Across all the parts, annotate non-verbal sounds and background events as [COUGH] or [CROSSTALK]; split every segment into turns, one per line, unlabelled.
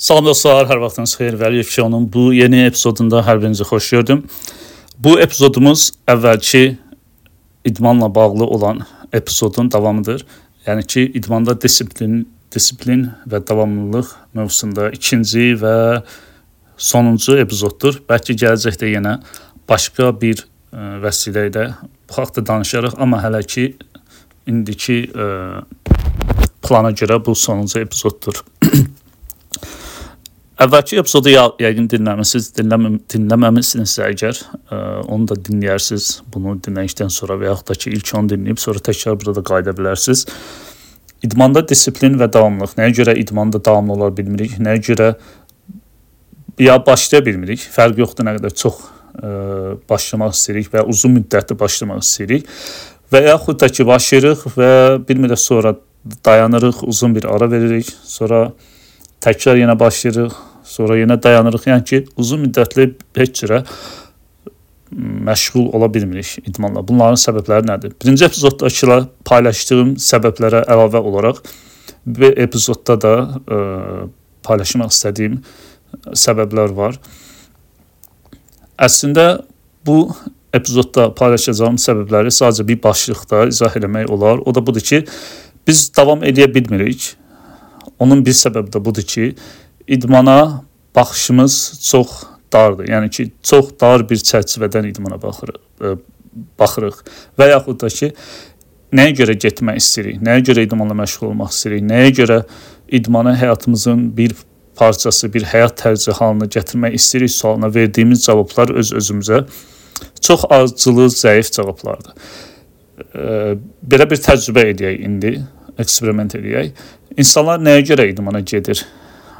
Salam dostlar, hər vaxtınız xeyir. Vəliyev Şounun bu yeni epizodunda hər birinizi xoş gördüm. Bu epizodumuz əvvəlki idmanla bağlı olan epizodun davamıdır. Yəni ki, idmanda disiplin, disiplin və davamlılıq mövzusunda ikinci və sonuncu epizoddur. Bəlkə gələcəkdə yenə başqa bir ə, vəsilə ilə bu haqqda danışarıq, amma hələ ki indiki ə, plana görə bu sonuncu epizoddur. [CLEARS THROAT] Əvvəlki epizodu yəqin dinləmisiniz, dinləmə, dinləməmisinizsə əgər, ə, onu da dinləyirsiniz. Bunu dinlədikdən sonra və yaxud da ki, ilk onu dinləyib sonra təkrar burada qayıda bilərsiniz. İdmanda disiplin və davamlılıq. Nəyə görə idmanda davamlı ola bilmirik? Nəyə görə ya başlaya bilmirik? Fərq yoxdur nə qədər çox ə, başlamaq istəyirik və uzun müddətli başlamaq istəyirik və yaxud da ki, başlayırıq və bir müddət sonra dayanırıq, uzun bir ara veririk, sonra təkrar yenə başlayırıq, sonra yenə dayanırıq. Yəni ki, uzun müddətli heç cürə məşğul ola bilmirik idmanla. Bunların səbəbləri nədir? Birinci epizoddakılar paylaşdığım səbəblərə əlavə olaraq bu epizodda da ə, paylaşmaq istədiyim səbəblər var. Əslində bu epizodda paylaşacağım səbəbləri sadəcə bir başlıqda izah etmək olar. O da budur ki, biz davam edə bilmirik. Onun bir səbəbi də budur ki, idmana baxışımız çox dardır. Yəni ki, çox dar bir çərçivədən idmana baxırıq, e, baxırıq və yaxud da ki, nəyə görə getmək istəyirik, nəyə görə idmanla məşğul olmaq istəyirik, nəyə görə idmanı həyatımızın bir parçası, bir həyat tərzi halına gətirmək istəyirik sualına verdiyimiz cavablar öz özümüzə çox azcılı, zəif cavablardır. E, belə bir təcrübə edək indi, eksperiment edək. İnsanlar nəyə görə idmana gedir?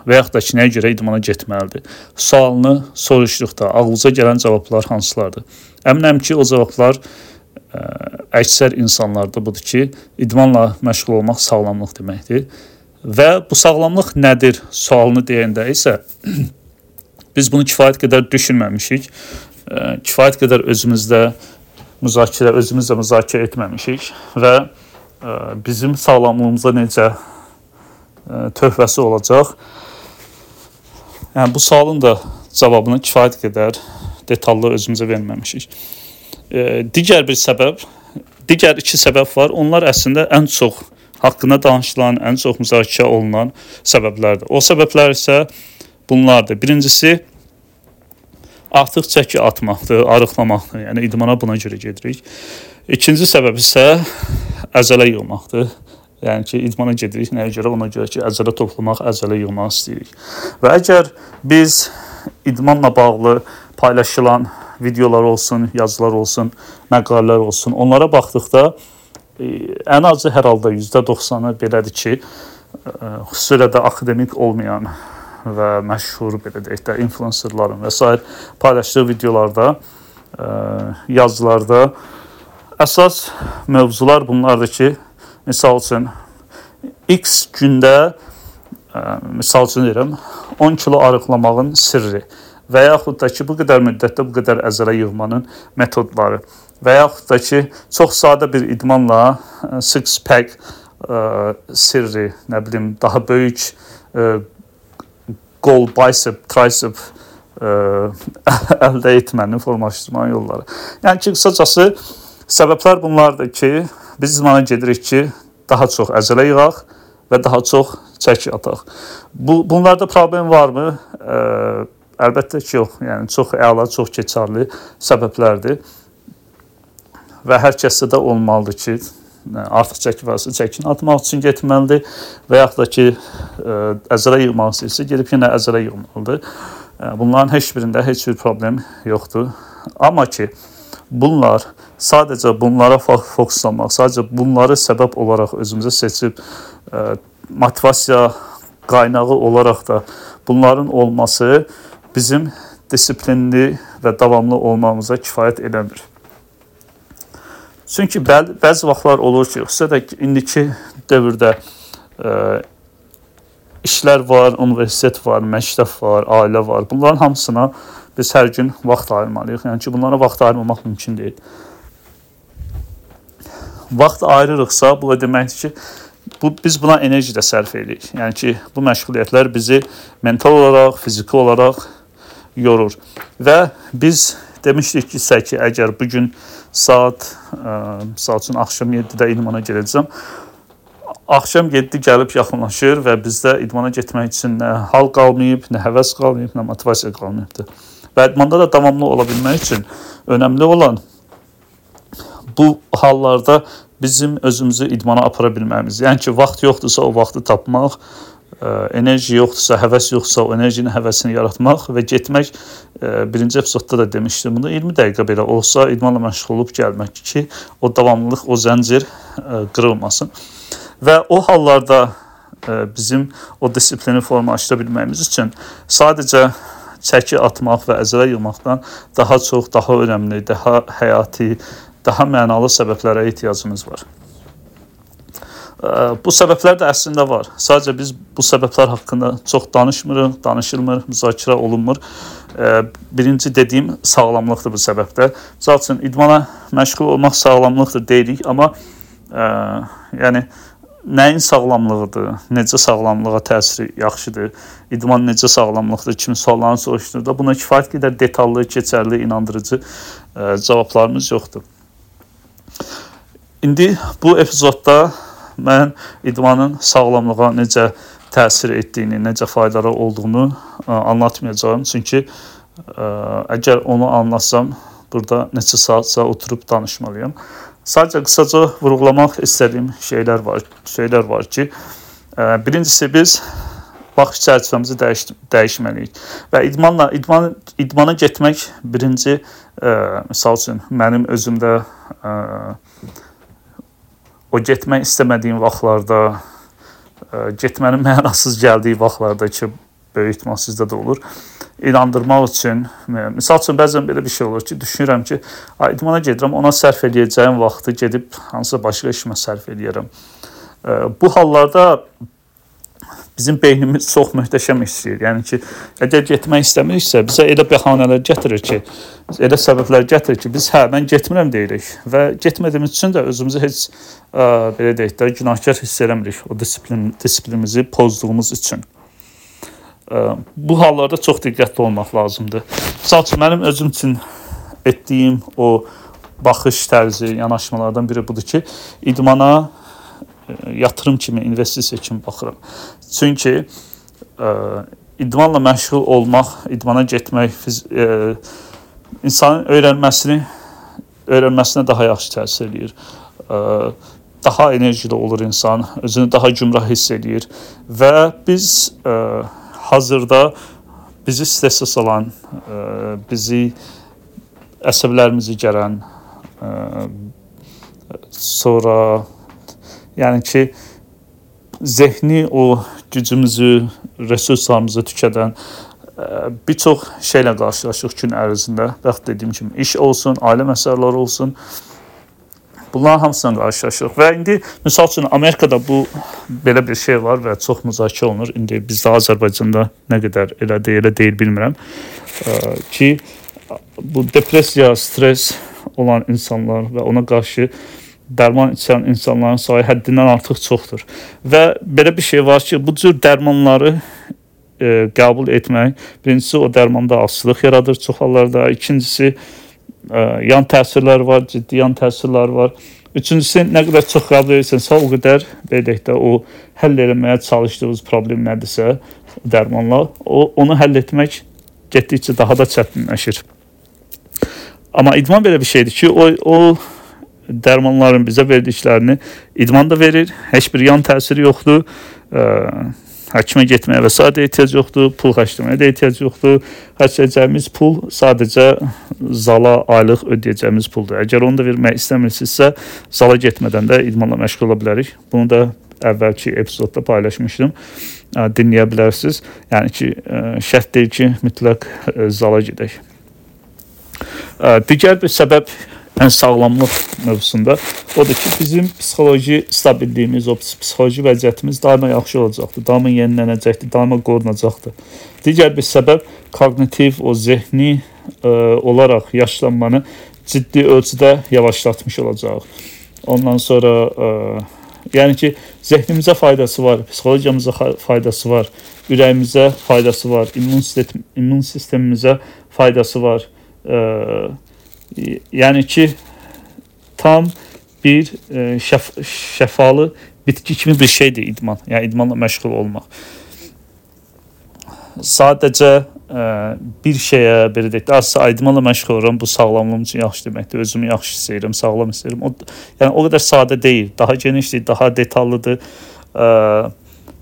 Və yaxud da ki, nəyə görə idmana getməlidir? Sualını soruşduqda ağlınıza gələn cavablar hansılardır? Əminəm ki, o cavablar ə, əksər insanlarda budur ki, idmanla məşğul olmaq sağlamlıq deməkdir. Və bu sağlamlıq nədir sualını deyəndə isə [CLEARS THROAT] biz bunu kifayət qədər düşünməmişik. Ə, kifayət qədər özümüzdə müzakirə, özümüzlə müzakirə etməmişik və ə, bizim sağlamlığımıza necə töhfəsi olacaq. Yəni bu sualın da cavabını kifayət qədər detallı özümüzə verməmişik. E, digər bir səbəb, digər iki səbəb var. Onlar əslində ən çox haqqında danışılan, ən çox müzakirə olunan səbəblərdir. O səbəblər isə bunlardır. Birincisi artıq çəki atmaqdır, arıqlamaqdır. Yəni idmana buna görə gedirik. İkinci səbəb isə əzələ yığmaqdır. Yəni ki, idmana gedirik nəyə görə? Ona görə ki, əzələ toplamaq, əzələ yığmaq istəyirik. Və əgər biz idmanla bağlı paylaşılan videolar olsun, yazılar olsun, məqalələr olsun, onlara baxdıqda e, ən azı hər halda %90-ı belədir ki, e, xüsusilə də akademik olmayan və məşhur belə deyək də influencerların və s. paylaşdığı videolarda, e, yazılarda əsas mövzular bunlardır ki, Misal üçün X gündə ə, e, misal üçün deyirəm 10 kilo arıqlamağın sirri və yaxud da ki, bu qədər müddətdə bu qədər əzələ yığmanın metodları və yaxud da ki, çox sadə bir idmanla e, six pack ə, e, sirri, nə bilim, daha böyük ə, qol, bicep, tricep ə, [LAUGHS] əldə etmənin, formalaşdırmanın yolları. Yəni ki, qısacası səbəblər bunlardır ki, Biz idmana gedirik ki, daha çox əzələ yığaq və daha çox çəki ataq. Bu bunlarda problem varmı? Ə, əlbəttə ki, yox. Yəni çox əla, çox keçərli səbəblərdir. Və hər kəsdə də olmalıdır ki, artıq çəki varsa çəkini atmaq üçün getməlidir və yaxud da ki, ə, əzələ yığmaq istəyirsə, gedib yenə əzələ yığmalıdır. Bunların heç birində heç bir problem yoxdur. Amma ki, bunlar sadəcə bunlara fokuslamaq, sadəcə bunları səbəb olaraq özümüzə seçib ə, motivasiya qaynağı olaraq da bunların olması bizim disiplinli və davamlı olmamıza kifayət eləmir. Çünki bəzi, bəzi vaxtlar olur ki, xüsusilə də indiki dövrdə ə, işlər var, universitet var, məktəb var, ailə var. Bunların hamısına biz hər gün vaxt ayırmalıyıq. Yəni ki, bunlara vaxt ayırmamaq mümkün deyil vaxt ayırırıqsa, bu da deməkdir ki, bu biz buna enerji də sərf edirik. Yəni ki, bu məşğuliyyətlər bizi mental olaraq, fiziki olaraq yorur. Və biz demişdik ki, ki, əgər bu gün saat ə, misal üçün axşam 7-də idmana gedəcəm, axşam 7 gəlib yaxınlaşır və bizdə idmana getmək üçün nə hal qalmayıb, nə həvəs qalmayıb, nə motivasiya qalmayıbdır. Və idmanda da davamlı ola bilmək üçün önəmli olan bu hallarda bizim özümüzü idmana apara bilməmiz. Yəni ki, vaxt yoxdursa o vaxtı tapmaq, e, enerji yoxdursa, həvəs yoxdursa o enerjinin həvəsini yaratmaq və getmək e, birinci epizodda da demişdim bunu 20 dəqiqə belə olsa idmanla məşğul olub gəlmək ki, o davamlılıq, o zəncir e, qırılmasın. Və o hallarda bizim o disiplini formalaşdıra bilməyimiz üçün sadəcə çəki atmaq və əzələ yığmaqdan daha çox, daha önəmli, daha həyati, daha mənalı səbəblərə ehtiyacımız var. Bu səbəblər də əslində var. Sadəcə biz bu səbəblər haqqında çox danışmırıq, danışılmır, müzakirə olunmur. Birinci dediyim sağlamlıqdır bu səbəbdə. Məsəl üçün idmana məşğul olmaq sağlamlıqdır deyirik, amma ə, yəni nəyin sağlamlığıdır, necə sağlamlığa təsiri yaxşıdır, idman necə sağlamlıqdır kimi suallarını soruşduğunda buna kifayət qədər detallı, keçərli, inandırıcı ə, cavablarımız yoxdur. İndi bu epizodda mən idmanın sağlamlığa necə təsir etdiyini, necə faydaları olduğunu ə, anlatmayacağam. Çünki ə, əgər onu anlatsam, burada neçə saatsa oturub danışmalıyam. Sadəcə qısaca vurğulamaq istədiyim şeylər var, şeylər var ki, ə, birincisi biz baxış çərçivəmizi dəyiş dəyişməliyik. Və idmanla idman idmana getmək birinci ə, misal üçün mənim özümdə ə, o getmək istəmədiyim vaxtlarda, ə, getmənin mənasız gəldiyi vaxtlarda ki, böyük ehtimal sizdə də olur. İnandırmaq üçün, misal üçün bəzən belə bir şey olur ki, düşünürəm ki, idmana gedirəm, ona sərf edəcəyim vaxtı gedib hansısa başqa işimə sərf eləyərəm. Bu hallarda bizim beynimiz çox möhtəşəm işləyir. Yəni ki, əgər getmək istəmiriksə, bizə elə bəhanələr gətirir ki, elə səbəblər gətirir ki, biz hə, mən getmirəm deyirik və getmədiyimiz üçün də özümüzü heç ə, belə deyək də günahkar hiss eləmirik o disiplin disiplinimizi pozduğumuz üçün. Bu hallarda çox diqqətli olmaq lazımdır. Məsəl üçün mənim özüm üçün etdiyim o baxış tərzi, yanaşmalardan biri budur ki, idmana yatırım kimi, investisiya kimi baxıram. Çünki ə, idmanla məşğul olmaq, idmana getmək ə, insanın öyrənməsini öyrənməsinə daha yaxşı təsir eləyir. Ə, daha enerjili olur insan, özünü daha gümrah hiss eləyir və biz ə, hazırda bizi stressə salan, ə, bizi əsəblərimizi gərən, ə, sonra Yəni ki, zehni o gücümüzü, resurslarımızı tükədən e, bir çox şeylə qarşılaşırıq gün ərzində. Bax dediyim kimi iş olsun, ailə məsələləri olsun. Bunların hamısına qarşılaşırıq və indi məsəl üçün Amerikada bu belə bir şey var və çox müzakirə olunur. İndi bizdə Azərbaycanda nə qədər elədir, elə deyil bilmirəm. Ki bu depressiya, stres olan insanlar və ona qarşı dərman içən insanların sayı həddindən artıq çoxdur. Və belə bir şey var ki, bu cür dərmanları e, qəbul etmək birincisi o dərmanda asılılıq yaradır çox hallarda, ikincisi yan təsirlər var, ciddi yan təsirlər var. Üçüncüsü nə qədər çox edirsən, o qədər belə deyək də o həll etməyə çalışdığınız problem nədirsə, dərmanla o onu həll etmək getdikcə daha da çətinləşir. Amma idman belə bir şeydir ki, o o dərmanların bizə verdiklərini idman da verir. Heç bir yan təsiri yoxdur. Ə, həkimə getməyə və sadə ehtiyac yoxdur, pul xərcləməyə də ehtiyac yoxdur. Xərcləyəcəyimiz pul sadəcə zala aylıq ödəyəcəyimiz puldur. Əgər onu da vermək istəmirsinizsə, zala getmədən də idmanla məşğul ola bilərik. Bunu da əvvəlki epizodda paylaşmışdım. Dinləyə bilərsiniz. Yəni ki, şərt deyil ki, mütləq zala gedək. Digər bir səbəb yəni sağlamlıq mövzusunda odur ki, bizim psixoloji stabilliyimiz, o psixoloji vəziyyətimiz daima yaxşı olacaqdır, daima yenilənəcəkdir, daima qorunacaqdır. Digər bir səbəb koqnitiv, o zehni ə, e, olaraq yaşlanmanı ciddi ölçüdə yavaşlatmış olacaq. Ondan sonra ə, e, Yəni ki, zehnimizə faydası var, psixologiyamıza faydası var, ürəyimizə faydası var, immun sistem immun sistemimizə faydası var. E, yəni ki, tam bir e, şəf şəfalı bitki kimi bir şeydir idman. Yəni idmanla məşğul olmaq. Sadəcə ə, bir şeyə belə deyək, azsa idmanla məşğul oluram, bu sağlamlığım üçün yaxşı deməkdir. Özümü yaxşı hiss edirəm, sağlam hiss edirəm. O yəni o qədər sadə deyil, daha genişdir, daha detallıdır. Ə,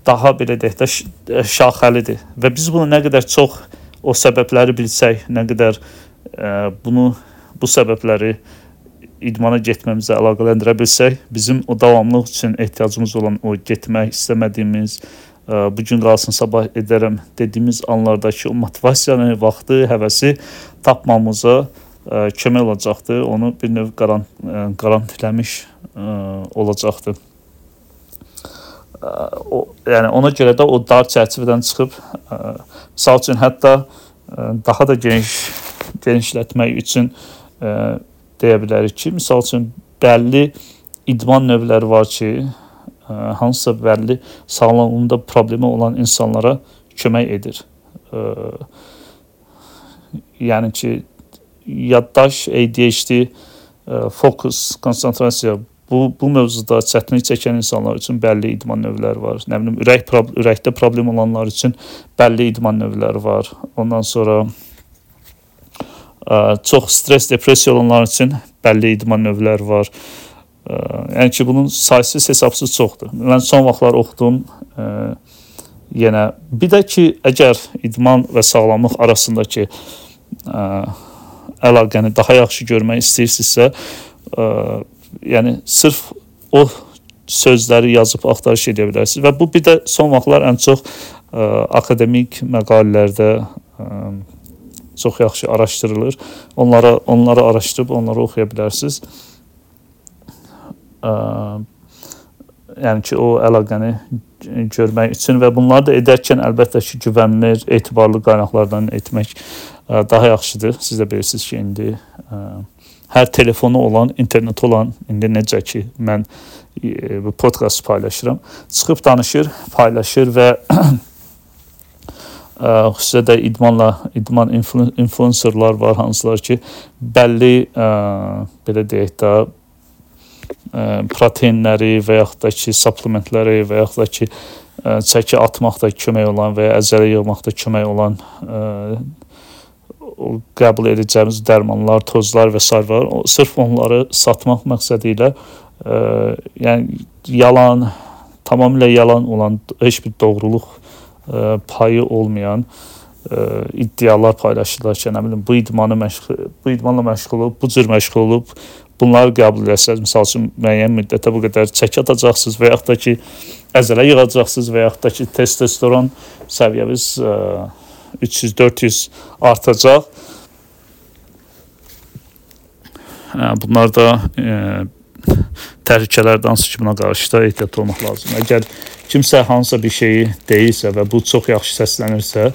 daha belə deyək də şaxəlidir. Və biz bunu nə qədər çox o səbəbləri bilsək, nə qədər ə, bunu bu səbəbləri idmana getməmizə əlaqələndirə bilsək, bizim o davamlılıq üçün ehtiyacımız olan o getmək istəmədiyimiz, ə, bu gün qalsın sabah edərəm dediyimiz anlardakı o motivasiyanı, vaxtı, həvəsi tapmamıza ə, kömək olacaqdır. Onu bir növ qarant ə, qarantiləmiş olacaqdır. O, yəni ona görə də o dar çərçivədən çıxıb ə, misal üçün hətta daha da geniş genişlətmək üçün ə, deyə bilərik ki, misal üçün bəlli idman növləri var ki, ə, hansısa bəlli sağlamlığında problemi olan insanlara kömək edir. Ə, yəni ki, yaddaş, ADHD, ə, fokus, konsentrasiya bu bu mövzuda çətinlik çəkən insanlar üçün bəlli idman növləri var. Nə bilim, ürək ürəkdə problem olanlar üçün bəlli idman növləri var. Ondan sonra çox stress, depressiya olanlar üçün bəlli idman növləri var. Yəni ki, bunun saysız hesabsız çoxdur. Mən son vaxtlar oxudum yenə bir də ki, əgər idman və sağlamlıq arasındakı əlaqəni daha yaxşı görmək istəyirsinizsə, yəni sırf o sözləri yazıb axtarış edə bilərsiniz və bu bir də son vaxtlar ən çox ə, akademik məqalələrdə ə, çox yaxşı araşdırılır. Onlara onları araşdırıb onları oxuya bilərsiniz. Yəni ki, o əlaqəni görmək üçün və bunları da edərkən əlbəttə ki, güvənilir, etibarlı qaynaqlardan etmək daha yaxşıdır. Siz də bilirsiniz ki, indi hər telefonu olan, internet olan, indi necə ki, mən bu podkast paylaşıram, çıxıb danışır, paylaşır və [CLEARS THROAT] xüsusilə də idmanla idman influencerlar var hansılar ki, bəlli ə, belə deyək də ə, proteinləri və yaxud da ki, supplementləri və yaxud da ki, ə, çəki atmaqda kömək olan və ya əzələ yığmaqda kömək olan ə, qəbul edəcəyimiz dərmanlar, tozlar və s. var. O, sırf onları satmaq məqsədi ilə ə, yəni yalan, tamamilə yalan olan heç bir doğruluq ə, payı olmayan ə, iddialar paylaşırlar ki, nə bilim bu idmanı məşğul bu idmanla məşğul olub, bu cür məşğul olub, bunları qəbul etsəz, məsəl üçün müəyyən müddətə bu qədər çəki atacaqsınız və yaxud da ki, əzələ yığacaqsınız və yaxud da ki, testosteron səviyyəniz 300-400 artacaq. Bunlar da e, təhlükələrdən hansı ki, buna qarşı da ehtiyat olmaq lazımdır. Əgər kimsə hansısa bir şeyi deyirsə və bu çox yaxşı səslənirsə,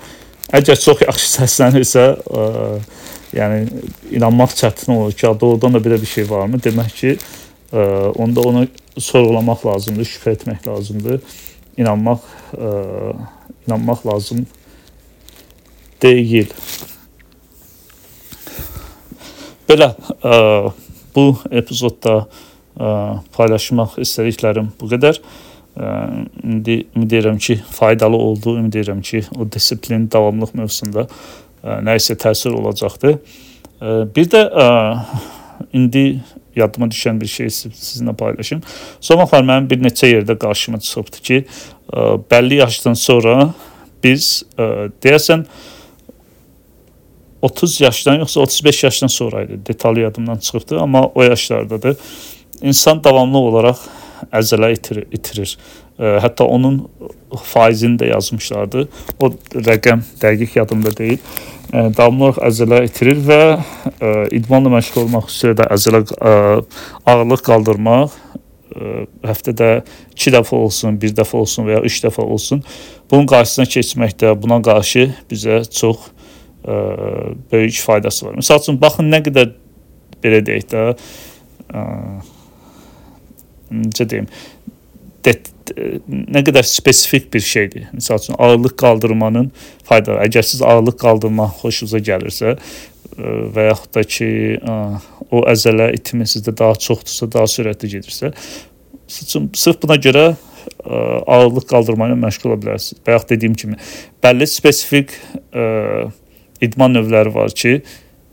əgər çox yaxşı [LAUGHS] səslənirsə, ə, yəni inanmaq çətin olur ki, doğrudan da belə bir şey varmı? Demək ki, ə, onda onu sorğulamaq lazımdır, şübhə etmək lazımdır. İnanmaq ə, inanmaq lazım deyil. Belə ə, bu epizodda paylaşmaq istədiklərim bu qədər. İndi ümid edirəm ki, faydalı oldu. Ümid edirəm ki, o disiplin, davamlılıq mövzusunda nə isə təsir olacaqdır. Bir də indi yadıma düşən bir şey sizinlə paylaşım. Son vaxtlar mənim bir neçə yerdə qarşıma çıxıbdı ki, bəlli yaşdan sonra biz deyəsən 30 yaşdan yoxsa 35 yaşdan sonra idi. Detallı yadımdan çıxıbdı, amma o yaşlardadır. İnsan davamlı olaraq əzələ itirir. itirir. Ə, hətta onun faizini də yazmışlardı. O rəqəm dəqiq yadımda deyil. Ə, davamlı olaraq əzələ itirir və ə, idmanla məşğul olmaq xüsusilə də əzələ ə, ağırlıq qaldırmaq ə, həftədə 2 dəfə olsun, 1 dəfə olsun və ya 3 dəfə olsun. Bunun qarşısına keçməkdə buna qarşı bizə çox ə, böyük faydası var. Məsəl üçün baxın nə qədər belə deyək də ə, necə deyim, det, nə qədər spesifik bir şeydir. Məsəl üçün ağırlıq qaldırmanın faydaları. Əgər siz ağırlıq qaldırmaq xoşunuza gəlirsə və yaxud da ki, o əzələ itimi sizdə daha çoxdursa, daha sürətli gedirsə, sırf buna görə ə, ağırlıq qaldırma ilə məşğul ola bilərsiniz. Bayaq dediyim kimi, bəlli spesifik ə, idman növləri var ki,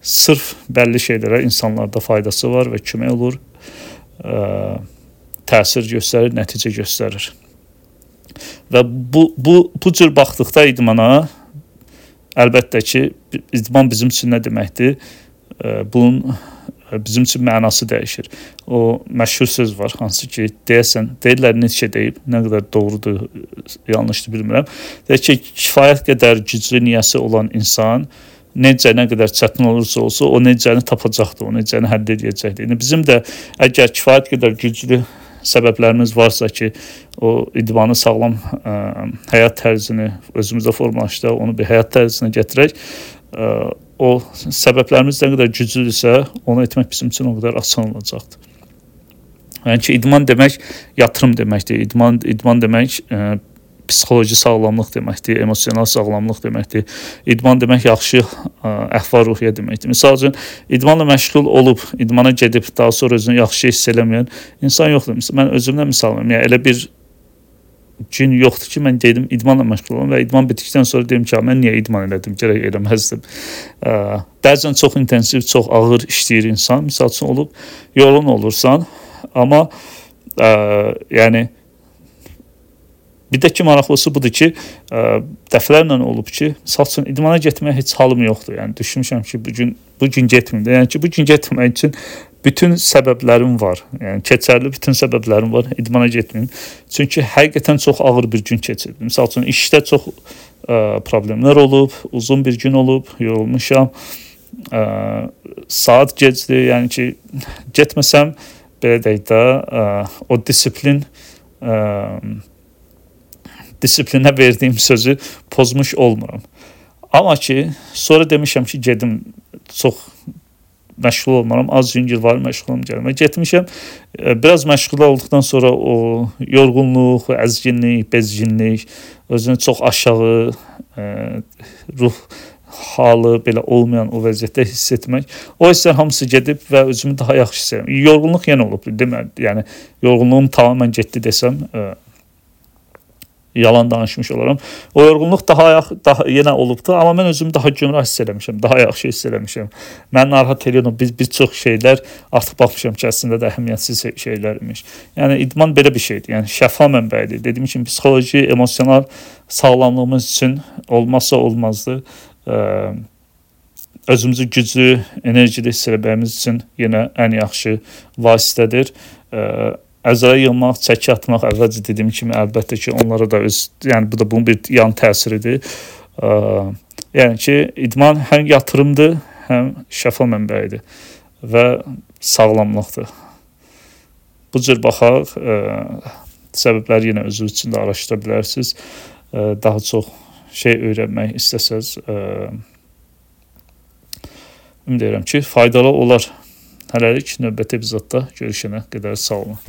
sırf bəlli şeylərə insanlarda faydası var və kömək olur. Ə, təsir göstərir, nəticə göstərir. Və bu bu bu cür baxdıqda idmana əlbəttə ki, idman bizim üçün nə deməkdir? Bunun bizim üçün mənası dəyişir. O məşhur söz var, hansı ki, deyəsən, deyirlər Nietzsche deyib, nə qədər doğrudur, yanlışdır bilmirəm. Deyir ki, kifayət qədər güclü niyyəsi olan insan necə nə qədər çətin olursa olsa o necəni tapacaqdır, o necəni həll edəcəkdir. Yəni bizim də əgər kifayət qədər güclü səbəblərimiz varsa ki, o idmanı sağlam ə, həyat tərzini özümüzdə formalaşdıraq, onu bir həyat tərzinə gətirək. Ə, o səbəblərimiz nə qədər güclüdürsə, onu etmək bizim üçün o qədər asan olacaqdır. Yəni ki, idman demək yatırım deməkdir. İdman idman demək ə, psixoloji sağlamlıq deməkdir, emosional sağlamlıq deməkdir. İdman demək yaxşı əhval-ruhiyyə deməkdir. Məsəl üçün idmanla məşğul olub, idmana gedib daha sonra özünü yaxşı hiss eləməyən insan yoxdur. Mən özümdən misal verim. Yəni elə bir gün yoxdur ki, mən gedim idmanla məşğul olum və idman bitdikdən sonra deyim ki, mən niyə idman elədim, gərək eləməzdim. Bəzən çox intensiv, çox ağır işləyir insan. Məsəl üçün olub yorğun olursan, amma ə, yəni Bir də ki maraqlısı budur ki, ə, dəfələrlə olub ki, məsəl üçün idmana getməyə heç halım yoxdur. Yəni düşünmüşəm ki, bu gün bu gün getməyim də. Yəni ki, bu gün getməmək üçün bütün səbəblərim var. Yəni keçərli bütün səbəblərim var idmana getməyim. Çünki həqiqətən çox ağır bir gün keçirdim. Məsəl üçün işdə çox ə, problemlər olub, uzun bir gün olub, yorulmuşam. Ə, saat gecdir. Yəni ki, getməsəm belə deyək də, ə, o disiplin ə, disiplinə verdiyim sözü pozmuş olmuram. Amma ki, sonra demişəm ki, gedim çox məşğul olmaram, az yüngül var məşğulum gəlmə. Getmişəm, e, biraz məşğul olduqdan sonra o yorğunluq, əzginlik, bezginlik, özünü çox aşağı ə, e, ruh halı belə olmayan o vəziyyətdə hiss etmək. O hisslər hamısı gedib və özümü daha yaxşı hiss edirəm. Yorğunluq yenə olub, deməli, yəni yorğunluğum tamamilə getdi desəm, ə, e, yalan danışmış olaram. O yorğunluq daha daha yenə olubdu, amma mən özümü daha gümrah hiss eləmişəm, daha yaxşı hiss eləmişəm. Mən narahat edirəm, biz bir çox şeylər artıq baxmışam ki, əslində də əhəmiyyətsiz şeylər imiş. Yəni idman belə bir şeydir. Yəni şəfa mənbəyidir. Dediyim kimi psixoloji, emosional sağlamlığımız üçün olmazsa olmazdır. Özümüzü güclü, enerjili hiss etməyimiz üçün yenə ən yaxşı vasitədir. Ə, əzaya yığmaq, çəki atmaq əvvəlcə dediyim kimi əlbəttə ki, onlara da öz, yəni bu da bunun bir yan təsiridir. Ə, yəni ki, idman həm yatırımdır, həm şəfa mənbəyidir və sağlamlıqdır. Bu cür baxaq, ə, səbəbləri yenə özünüz üçün də araşdıra bilərsiniz. Ə, daha çox şey öyrənmək istəsəz, ə, ümid edirəm ki, faydalı olar. Hələlik növbəti epizodda görüşənə qədər sağ olun.